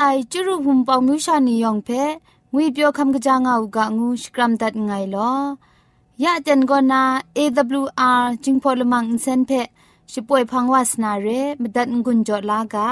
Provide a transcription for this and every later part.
ไอจุรุหุมปองมิวชานียองเพงุยเปียวคำกะจางอูกะงูสกรัมดัดไงลอยะเจนกอนา AWR จิงพอลมังอินเซนเพช่วยพังวาสนาเรมดัดงุนจอลากา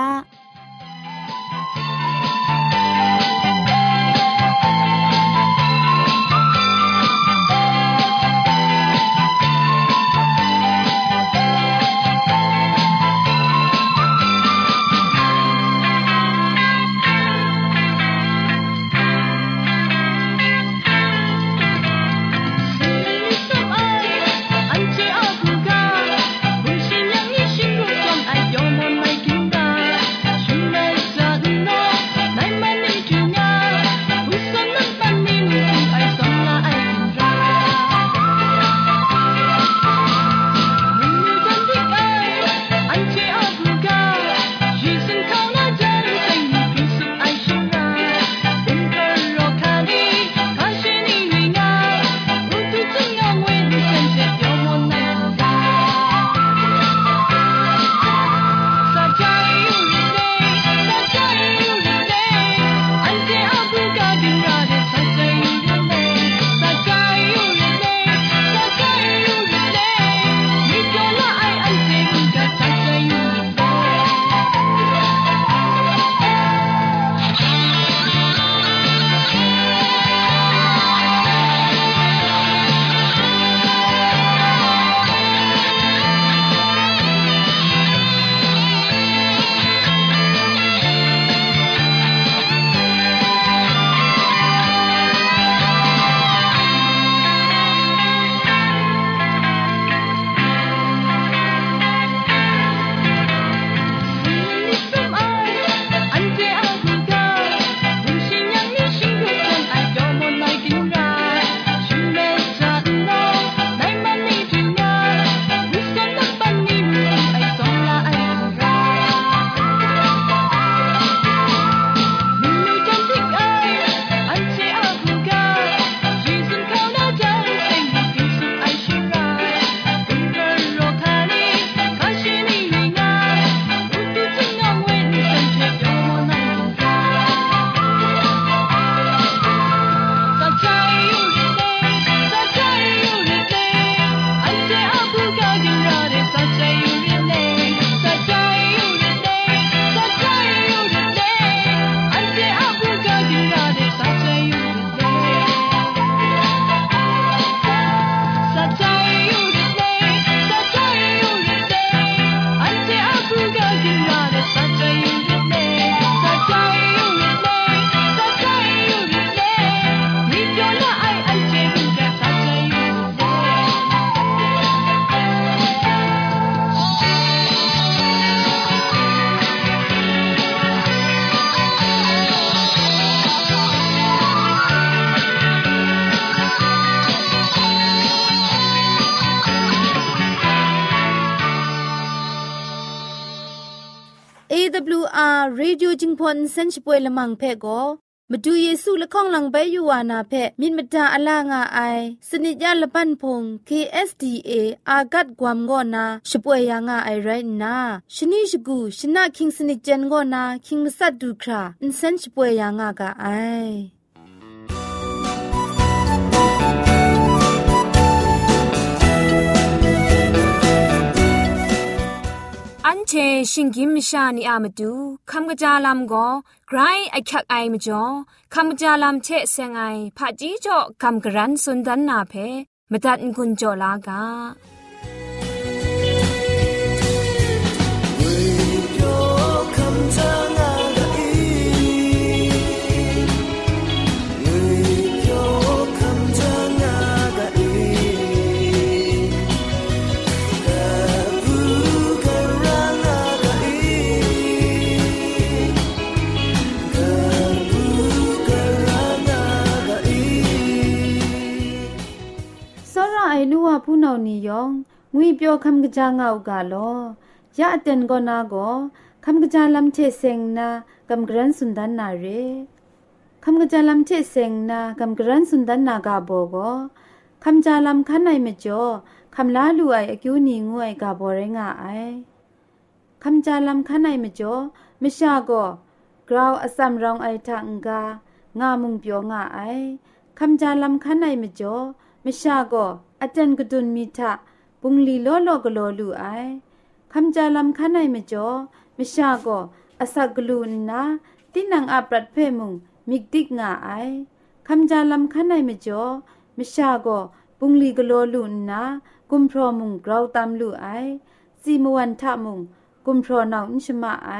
รีดิวจิงพอนเซนช่วยละมังเพ่ก็มาดูเยซูละข้องหลังใบยูวานาเพ่มินมดาอลางาไอ สนิจยาละปันพง KSDA อากัดกวามกอนาช่วยยางาไอไรนาชนิชกูชนะคิงสนิจเจนกอนาคิงมัสัดดูคราอินเซนช่วยยางากาไอ ชิงกิมชานีอามาดูคำกระจาลำก็ไกรไอคักไอมจ่อคำกระจาลำเชะเซงไอผาจีจ่อคำกระรันสุนดันนาเพมตัดกุญจ่อลากา ลูว่าผู้นานียองงุยเปียวคำกะจางเอากาลอยะเต็นก็นาก็คำกะจาลำเชเซงนากำกรันสุนดันนาเรคำกะจาลำเชเซงนากำกรันสุนดันนากาโบก็คำจาลำคันไหนมจ่อคำลาลูไออกิวนีงวยกาโบเรงาไอคำจาลำคันไหนมจ่อมิชาก็กราวอสัมรองไอทังกางามุงเปียวงาไอคำจาลำคันไหนมจ่อ มิชาก็อาจารย์กดุนมีทะปุงลีโลโลกโลลูไอคำจาลำคันไหนมจ่อมิชาก็อาศักกลูนนาตินังอัปรัดเพมุงมิกดิกงาไอคำจาลำคันไหนมจ่อมิชาก็ปุงลีกโลลูนนากุมพรมุงกราวตามลูไอซีมวันทะมุงกุมพรนาวนิชมาไอ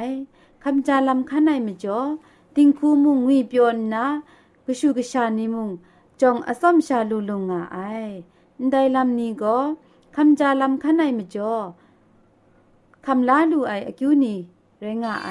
คำจาลำคันไหนมจ่อติงคูมุงวีเปียวนากชูกชานิมุง จองอสอมชาลูลุงงาไอได้ลำนี้ก็คำจาลำคันไหนมจ่อคำลาลูไออกิวนีเรงาไอ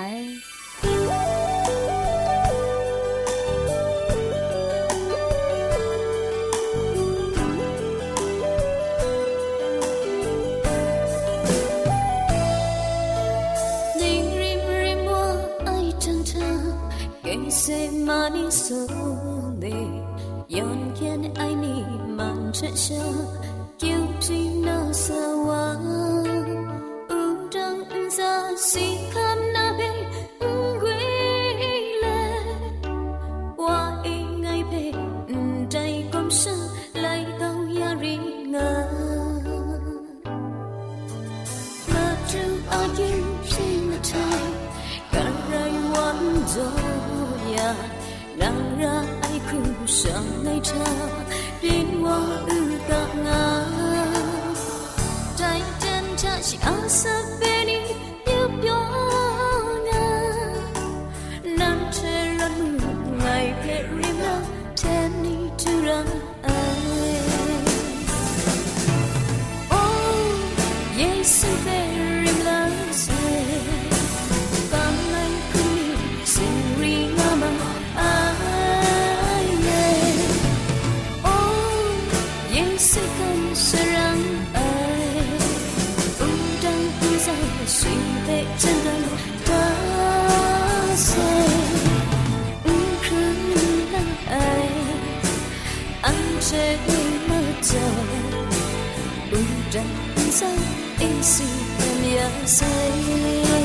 谁骂你 연기한 아이니 만져서 기억지나 사와 우정 은사 시캄 나베 응괴래 와 잉아이 베 음자이 검사 lại đâu yari nga. Ta trưng a yin xin the time cả rai wan do ya. Ra ai khu sang đến mơ ư tạc ngã, trái chân cha chỉ áo sắp 一生一世等一世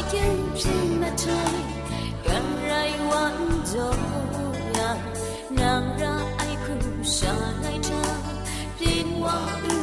Thank you.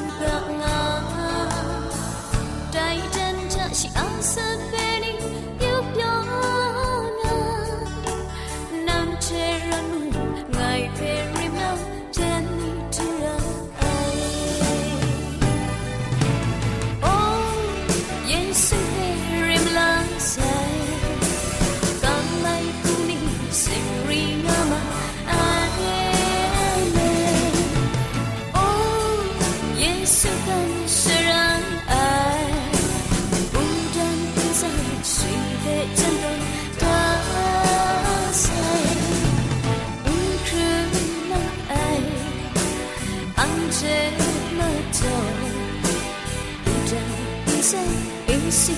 一声一兮虞兮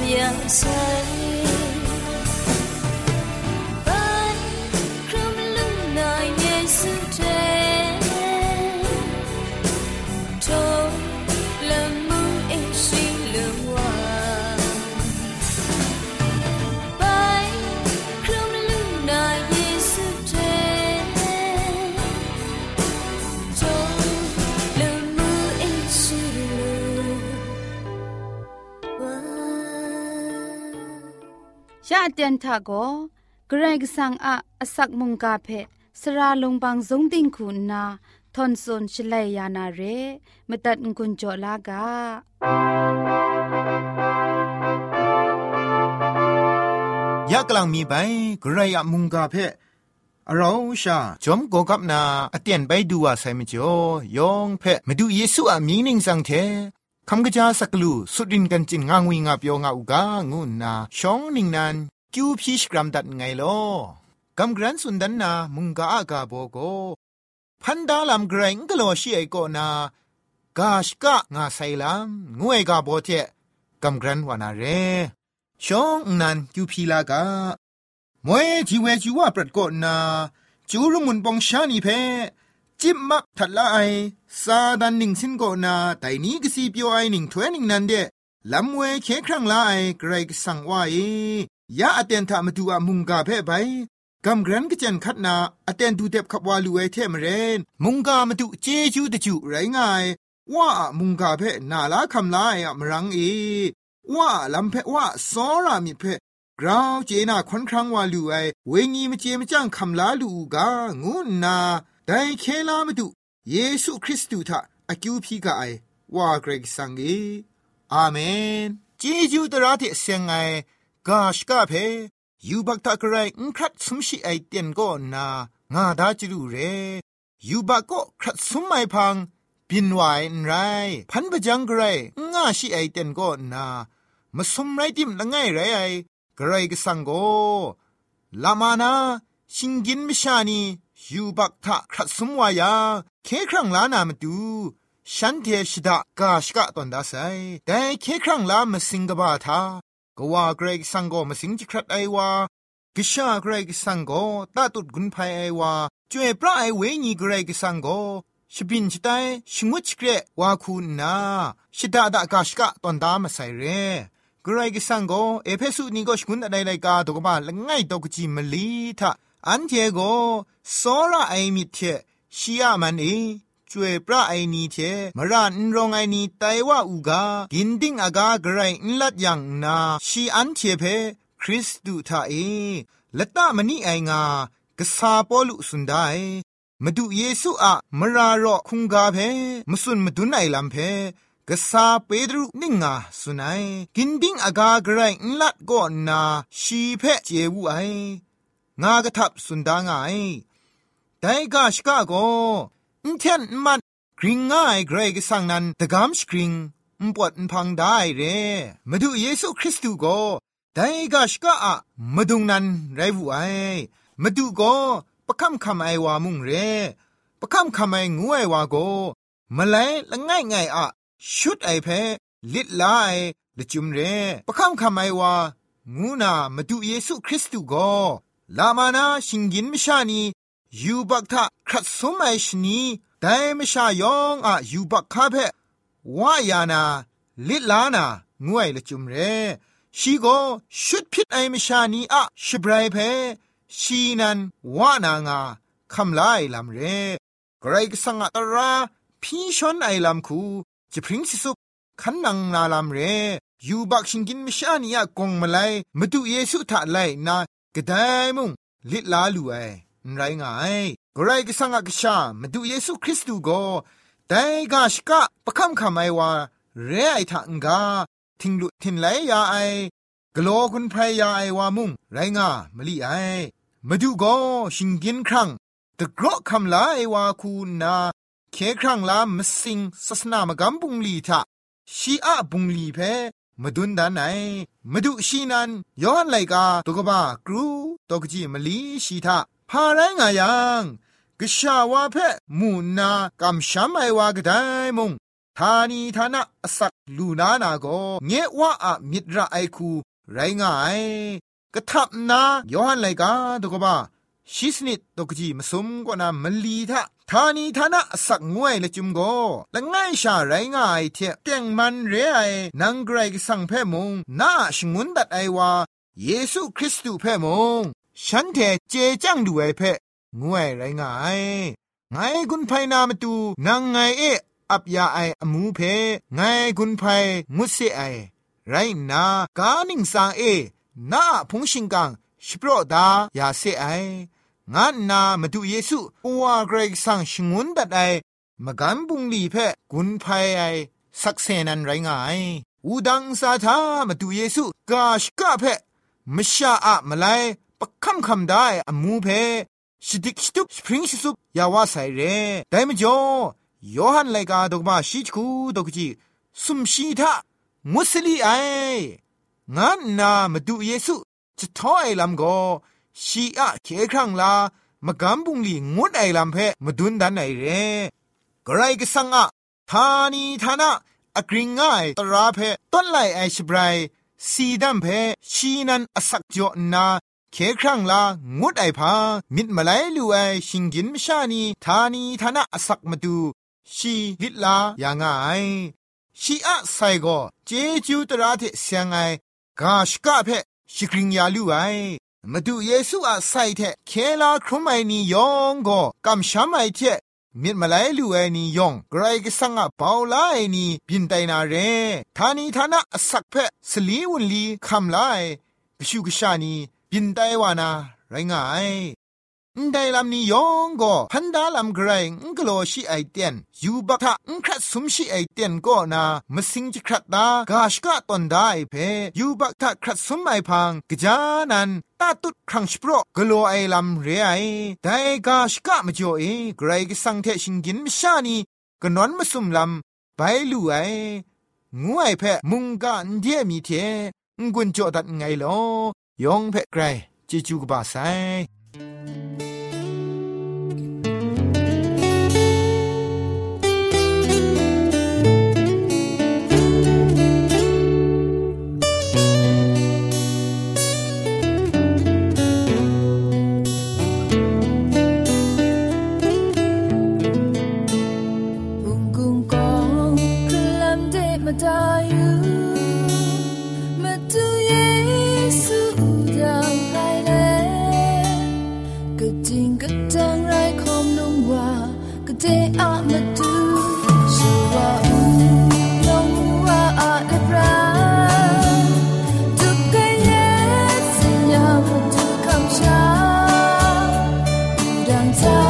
泪眼已 เตียนทาโกเกรกสังอะอสักมุงกาเพสระลงบางสงติงคุณนาทอนซนชลัยยานาเรมตัดกุญจลากายากลางมีไปกระยะมุงกาเพเราชาจอมกกับนาอเตียนไปดูว่าใส่มจ่อยองเพมาดูเยซูอามีนิงสังเทคำกระจาสักลูสุดินกันจินงางวิงาเปียวงาอุกางูนาชองนิงนัน กิวพีชกรัมดัดไงลอกำกรันสุนดันนามุงกาอากาโบโกพันดาลำเกรงก็โลชีไอโกนากาชกะงาไซลำงวยกาโบเจกำกรันวานาเรชองนันกิวพีลากามวยจีเวจีว่าปรดกนาจูรุมุนปองชานีเพจิบมักทัดละไอซาดันหนิงสินโกนาแต่นี้ก็สีเปียวไอหนิงถวยนิงนันเดลำเวเคครั้งละไอเกรกสังว่าเอ ยาอเตนทามาดูอามุงกาเพ่ไปกำกรันก็จันคัดนาอเตนดูเด็บขับวาลูไอเทมเรนมุงกามาดูเจจูตะจูไรง่ายว่ามุงกาเพ่นาลาคำลายอะมรังเอว่าลำเพว่าซอรามิเพ่กราวเจนาควันครั้งวาลูไอเวงีมเจมจังคำลาลูกางูนาแต่เคลามาดูเยซูคริสต์ทะอากิวพีกาไอว่าเกรกสังเออาเมนเจจูตระที่เสียงไอ กาชกาเพยูบักตะกรายอุครัดสมชิไอเตียนก็นางาดาจิรูเรยูบักก็ครัดสมไม่พังปินไหวไรพันปะจังกรายงาชิไอเตียนก็นามาสมไรติมละไงไรไอกรายก็สังโกลามานาชิงกินมิชานียูบักทะครัดสมวายาเคครั้งลานามาดูฉันเทชดากาชกะตอนดาไซแต่เคครั้งลามาสิงกบาทา กว่าเกรกสังโกมาสิงจิครัดไอวากิชาเกรกสังโกตาตุดกุนไพไอวาจวยพระไอเวญีเกรกสังโกชบินชิตายชิงวชิเกรวาคูนาชิดาดากาชกะตอนดามาใส่เรเกรกสังโกเอเพสุนีโกชกุนอะไรไรกาตกบาละไงตกจิมลีทะอันเทโกโซระไอมิเทชียมันเอ จวยพระไอนีเทมรานรองไอนีไตว่าอูกากินดิ้งอากากระไรลัดยังนาชีอันเทเพคริสตูทาเอละตะมณีไองากษาปอลุสุนไดมาดูเยซูอะมรารอคุงกาเพมสุนมาดูไนลัมเพกษาเปดรุนิงาสุนัยกินดิ้งอากากระไรลัดก็นาชีเพเจวูไองากระทับสุนดางไงแต่กาชกาโก เทนมันกริงง่ายเกรกสังนันตะกามสกริงมปวดพังได้เรมาดูเยซูคริสต์ก็แต่กาชกาอะมาดุงนันไรบุไอมาดูก็ประคำคำไอวามุงเรประคำคำไองูไอวาโกมาเลยละง่ายง่ายอะชุดไอเพลิดลายละจุมเรประคำคำไอวางูนามาดูเยซูคริสต์ก็ลามานาชิงกินมิชานี ยูบักทะครัดสมัยชนีแต่ไม่ชายองอะยูบักคาเพวายานา ลิลานางวยละจุมเร ชีโกชุดพิษไอมิชานีอะชิบไรเพชีนันวานางาคำลายลำเรไกรกสังอัตราพี่ชนไอลำคูจะพริ้งสิสุขันนังนาลำเรยูบักชิงกินมิชานีอะกงมาไลมาดูเยซูทะไลนากระไดมุงลิลาลูไอ ไรง่ายกรกสังกชามาดูเยซูคริสต์ก็แต่กาชกะประคำคำไอว่าเรไอทังกาทิงลุทินไหลยาไอกลัวคุณพรยาไอว่ามุงไรง่ามลีไอมาดูก็ชิงกินครั้งตะกรอคำลาไอว่าคูนาเคครั้งลามสิงศาสนามกำบุงลีทะชีอะบุงลีเพมาดุนดานไหนมาดูชีนันย้อนไลกาตกบ้ากรูตกจีมลีชีทา พาไรงายังกชาวาเพมูนากำช้ำไอวากไดมงทานีทานะสักลูนานาโกเงว่าอะมิตรไอคู ไรงายกะทับนาย้อนไลกาตกบ้าชิสนิดตกจีมสมกว่านามลีทะทานีทานะสักงวยละจุมโกละง่ายชาไรง่ายเทเตียงมันเรไอนังไกรกสังเพมงนาชงุนดัดไอวาเยซูคริสต์เพมง ฉันเทเจจังดูไอเพงวยไรงายไงกุนไพนามาตูนางไงเออับยาไออมูเพไงกุนไพมุสเซไอไรนากานิงสาเอน้าพงชิงกังชิโปรดายาเซไองานนามาดูเยซูอวาเกรกสังชงุนดัดไอมกันบุงลีเพกุนภัยไอสักเซนันไรงายอูดังสาธามาดูเยซูกาชกะเพมชาอะมาไล ปักคำคำได้อมูเพสติกสตุปสปริงสุบยาวาไซเร่ได้มจ่อยอหันไลกาดกมาชิจคูดกจีสุมชีทามุสลีไองานนามาดูเยซูจะท้อไอลำโกชีอะเคครั้งลามากำบุงลีงดไอลำเพมาดุนดันไอเรกไรก็สังอะทานีทานะอกริงง่ายตราเพต้นไลไอชบรายสีดำเพชีนันอสักจอนา เคครั้งลางดไอพามิดมาไลลูไอชิงกินมชานีทานีทานะอสักมาดูชีลิลาอย่างไงชีอะไซโกเจจูตราเทเสียงไอกาชกะเพชิกริงยาลูไอมาดูเยซูอะไซเทเคลาครุไมนียองก็กำช้ำไอเทมิดมาไลลูไอนียองไกรก็สังอะเปาลาไอนีบินไตนาเรทานีทานะสักเพสลีวุนลีคำไลกชูกชานี บินไตวานาไรงายได้ลำนี้ยองก็พันดาลำไกรงกโลชีไอเตียนยูบักทะงครัดสมชีไอเตียนก็นามสิงจิครัดตากาชกะตอนได้เพยูบักทะครัดสมไอพังกจานันตาตุดครั้งสโปรกโลไอลำเรไอแต่กาชกะมจ่อเอไกรกสังเทชิงกินมชานีกนอนมาสุมลำไปลูไองูไอเพมุงกะนเดียมีเทงกุนจ่อดัดไงลอ ยองเพไกรจิจูกบาไซ time.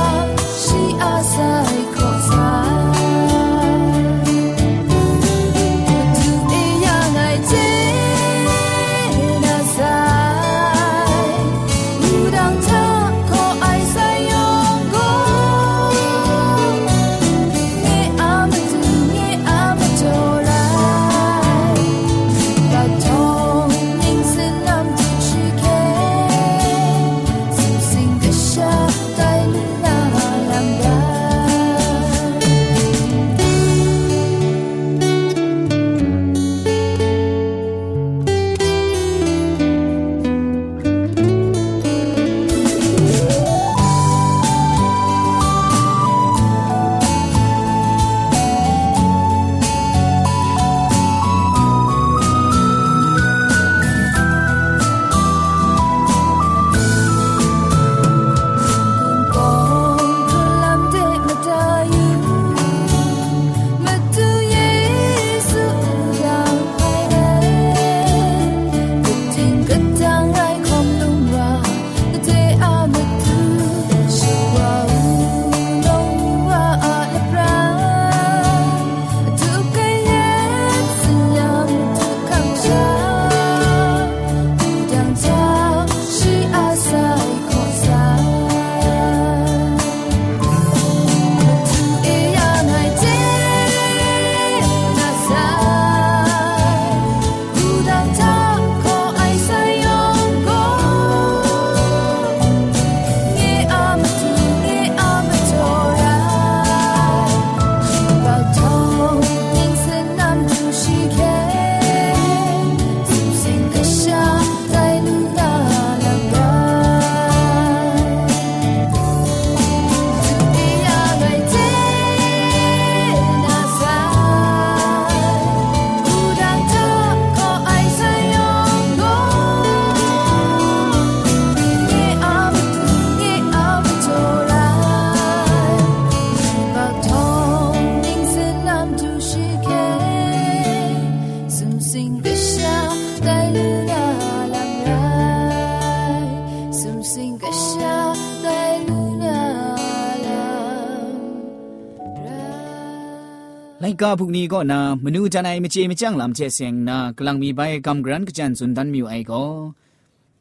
กาพุกนี้ก็นามนูจันไอมเจมจังลำเจเสียงนากลังมีใบกำกรันกจันสุนดันมิวไอก็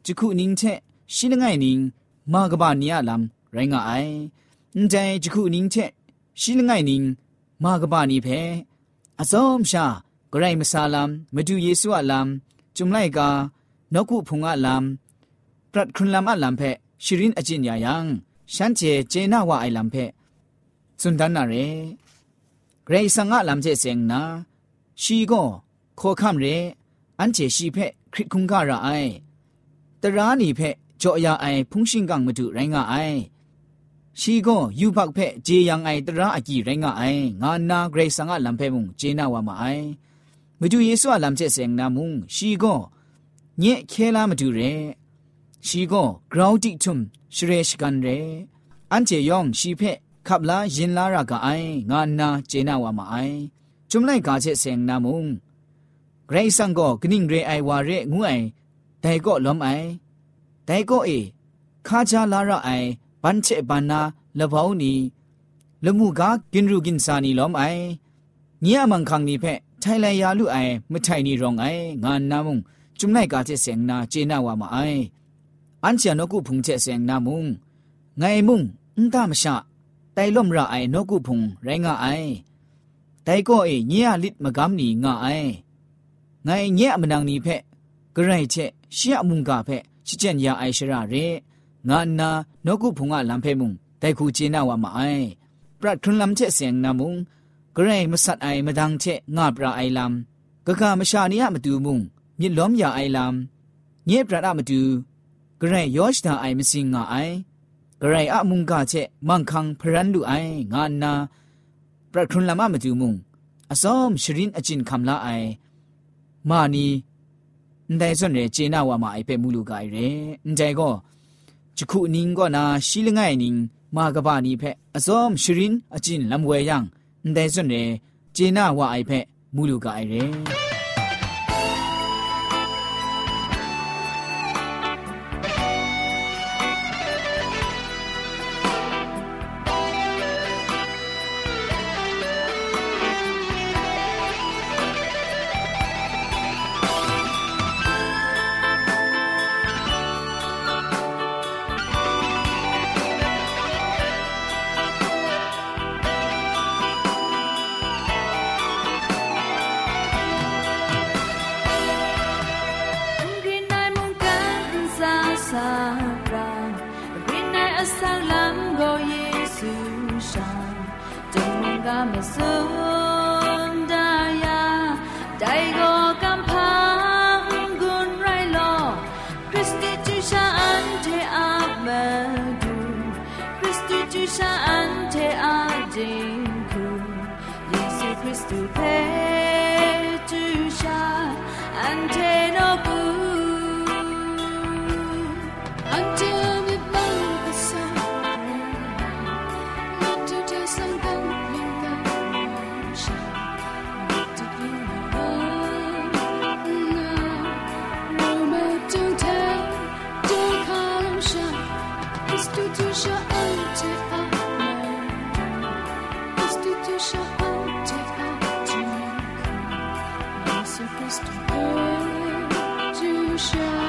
จุคุนิงเชชิลงไงนิงมากบานนี้ลำไรงาไอใจจุคุนิงเชชิลงไงนิงมากบานีเพอสอมชากไรมซาลำมาดูเยซูอะลำจุมไลกานกุพุงอะลำปรัดครุนลำอะลำเพชิรินอจินยายังฉันเจเจนาวาไอลำเพสุนดันนาเร ဂရေဆန်ငါလမ်ကျဲစင်နာရှီကောခေါ်ခမ်ရဲအန်ချေရှိဖက်ခရစ်ခုံကရအိုင်တရာနီဖက်ကြောအယာအိုင်ဖုန်ရှင်ကန်မတူရိုင်းကအိုင်ရှီကောယူဘတ်ဖက်ဂျေယန်အိုင်တရာအကြီးရိုင်းကအိုင်ငါနာဂရေဆန်ငါလမ်ဖဲမုံဂျေနာဝါမအိုင်မတူယေဆုအလမ်ကျဲစင်နာမုံရှီကောညက်ခဲလာမတူရဲရှီကောဂရောင်းတိထွမ်ရှရေရှကန်ရဲအန်ချေယောင်ရှီဖက် ขับลายินลารากะไองานนาเจนาวามาไอจุมไลกาเจเซงนามุงไรสังก็กนิ่งเรไอวาเรงวยแต่ก็ล้มไอแต่ก็เอคาจาลาระไอบันเชบันนาละเผานีละมูกากินรูกินซานีล้มไอเนี่ยมังคังนี่เพะไทไลยาลุไอไม่ไทนี่รองไองานนามุงจุมไลกาเจเซงนาเจนาวามาไออันเชียนกุพุงเจเซงนามุงไงมุงอุ้งตามชา တိုင်လွမ်ရအိုင်နော့ကုဖုံရိုင်းငါအိုင်တိုင်ကောအေညေရလစ်မကမ်နီငါအိုင်ငိုင်ညေအမနန်နီဖက်ဂရိုင်ချက်ရှေ့အမှုန်ကဖက်ချစ်ချက်ညာအိုင်ရှရရဲငါနာနော့ကုဖုံကလမ်ဖဲမှုန်တိုင်ခုကျေနာဝမအိုင်ပရထွန်းလမ်ချက်စင်နာမှုန်ဂရိုင်မဆတ်အိုင်မဒန်ချက်ငါပရာအိုင်လမ်ဂကမရှာနီယမတူမှုန်မြစ်လုံးမြအိုင်လမ်ညေပရဒမတူဂရိုင်ယောရှ်တာအိုင်မစင်ငါအိုင် กระไรอะมุงกาเชมังคังพรันดูไองานนาประครุนละมามาจูมุงอซอมชรินอจินคำละไอ มานีแต่ส่วนเรเจนาวามาไอเป็มูลูกไอเรใจก็จุคุนิงก็นาชิลง่ายนิง มากบานีเพะอซอมชรินอจินลำเวยังแต่ส่วนเรเจนาวาไอเพะมูลูกไอเร sarang rina asalam go yesu shang tung ga me so just a to shine.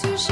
situation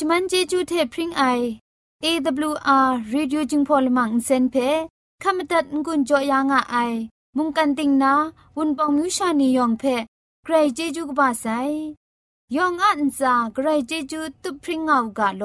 ชมันเจจูเทพริงไอ AWR Radio จึงพอลมังเซนเพขมตัดงุนจอยางอไอมุงกันติงนาวุนปองมิวชานียองเพใครเจจูกบาไซยองอันซาใครเจจูตุพริงเอากาโล